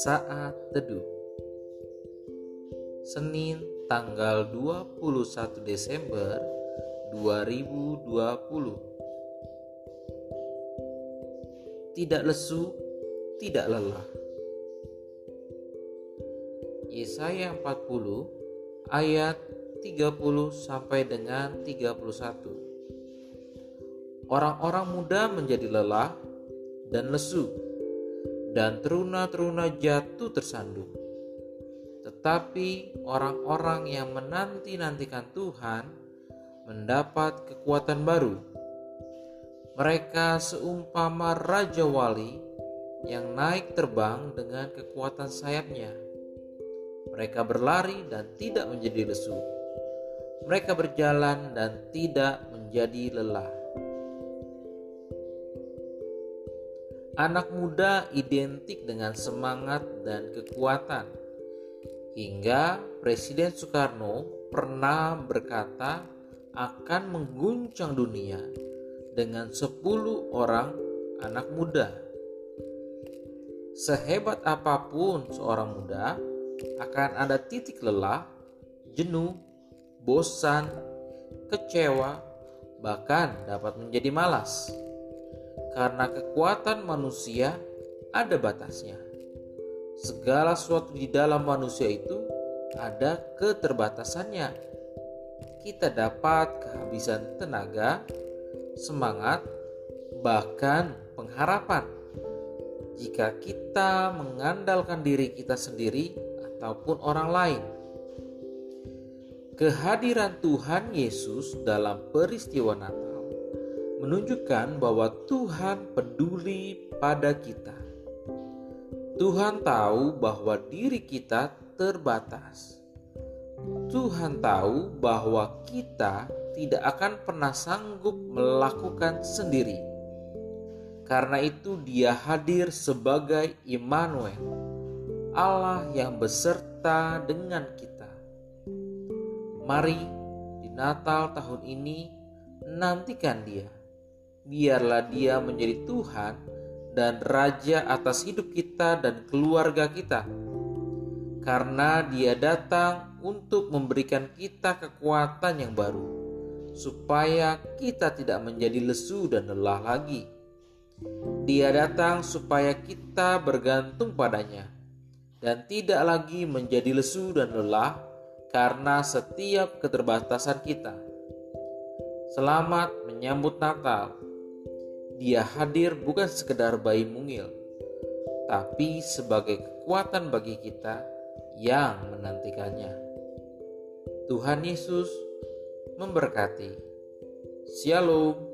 Saat Teduh. Senin tanggal 21 Desember 2020 Tidak lesu, tidak lelah. Yesaya 40 ayat 30 sampai dengan 31 Orang-orang muda menjadi lelah dan lesu dan teruna-teruna jatuh tersandung. Tetapi orang-orang yang menanti-nantikan Tuhan mendapat kekuatan baru. Mereka seumpama raja wali yang naik terbang dengan kekuatan sayapnya. Mereka berlari dan tidak menjadi lesu. Mereka berjalan dan tidak menjadi lelah. Anak muda identik dengan semangat dan kekuatan. Hingga Presiden Soekarno pernah berkata akan mengguncang dunia dengan 10 orang anak muda. Sehebat apa pun seorang muda, akan ada titik lelah, jenuh, bosan, kecewa, bahkan dapat menjadi malas karena kekuatan manusia ada batasnya. Segala sesuatu di dalam manusia itu ada keterbatasannya. Kita dapat kehabisan tenaga, semangat, bahkan pengharapan jika kita mengandalkan diri kita sendiri ataupun orang lain. Kehadiran Tuhan Yesus dalam peristiwa Natal menunjukkan bahwa Tuhan peduli pada kita. Tuhan tahu bahwa diri kita terbatas. Tuhan tahu bahwa kita tidak akan pernah sanggup melakukan sendiri. Karena itu, Dia hadir sebagai Immanuel, Allah yang beserta dengan kita. Mari di Natal tahun ini nantikan Dia biarlah Dia menjadi Tuhan dan Raja atas hidup kita dan keluarga kita, karena Dia datang untuk memberikan kita kekuatan yang baru, supaya kita tidak menjadi lesu dan lelah lagi. Dia datang supaya kita bergantung padanya dan tidak lagi menjadi lesu dan lelah karena setiap keterbatasan kita. Selamat menyambut Natal dia hadir bukan sekedar bayi mungil, tapi sebagai kekuatan bagi kita yang menantikannya. Tuhan Yesus memberkati. Shalom.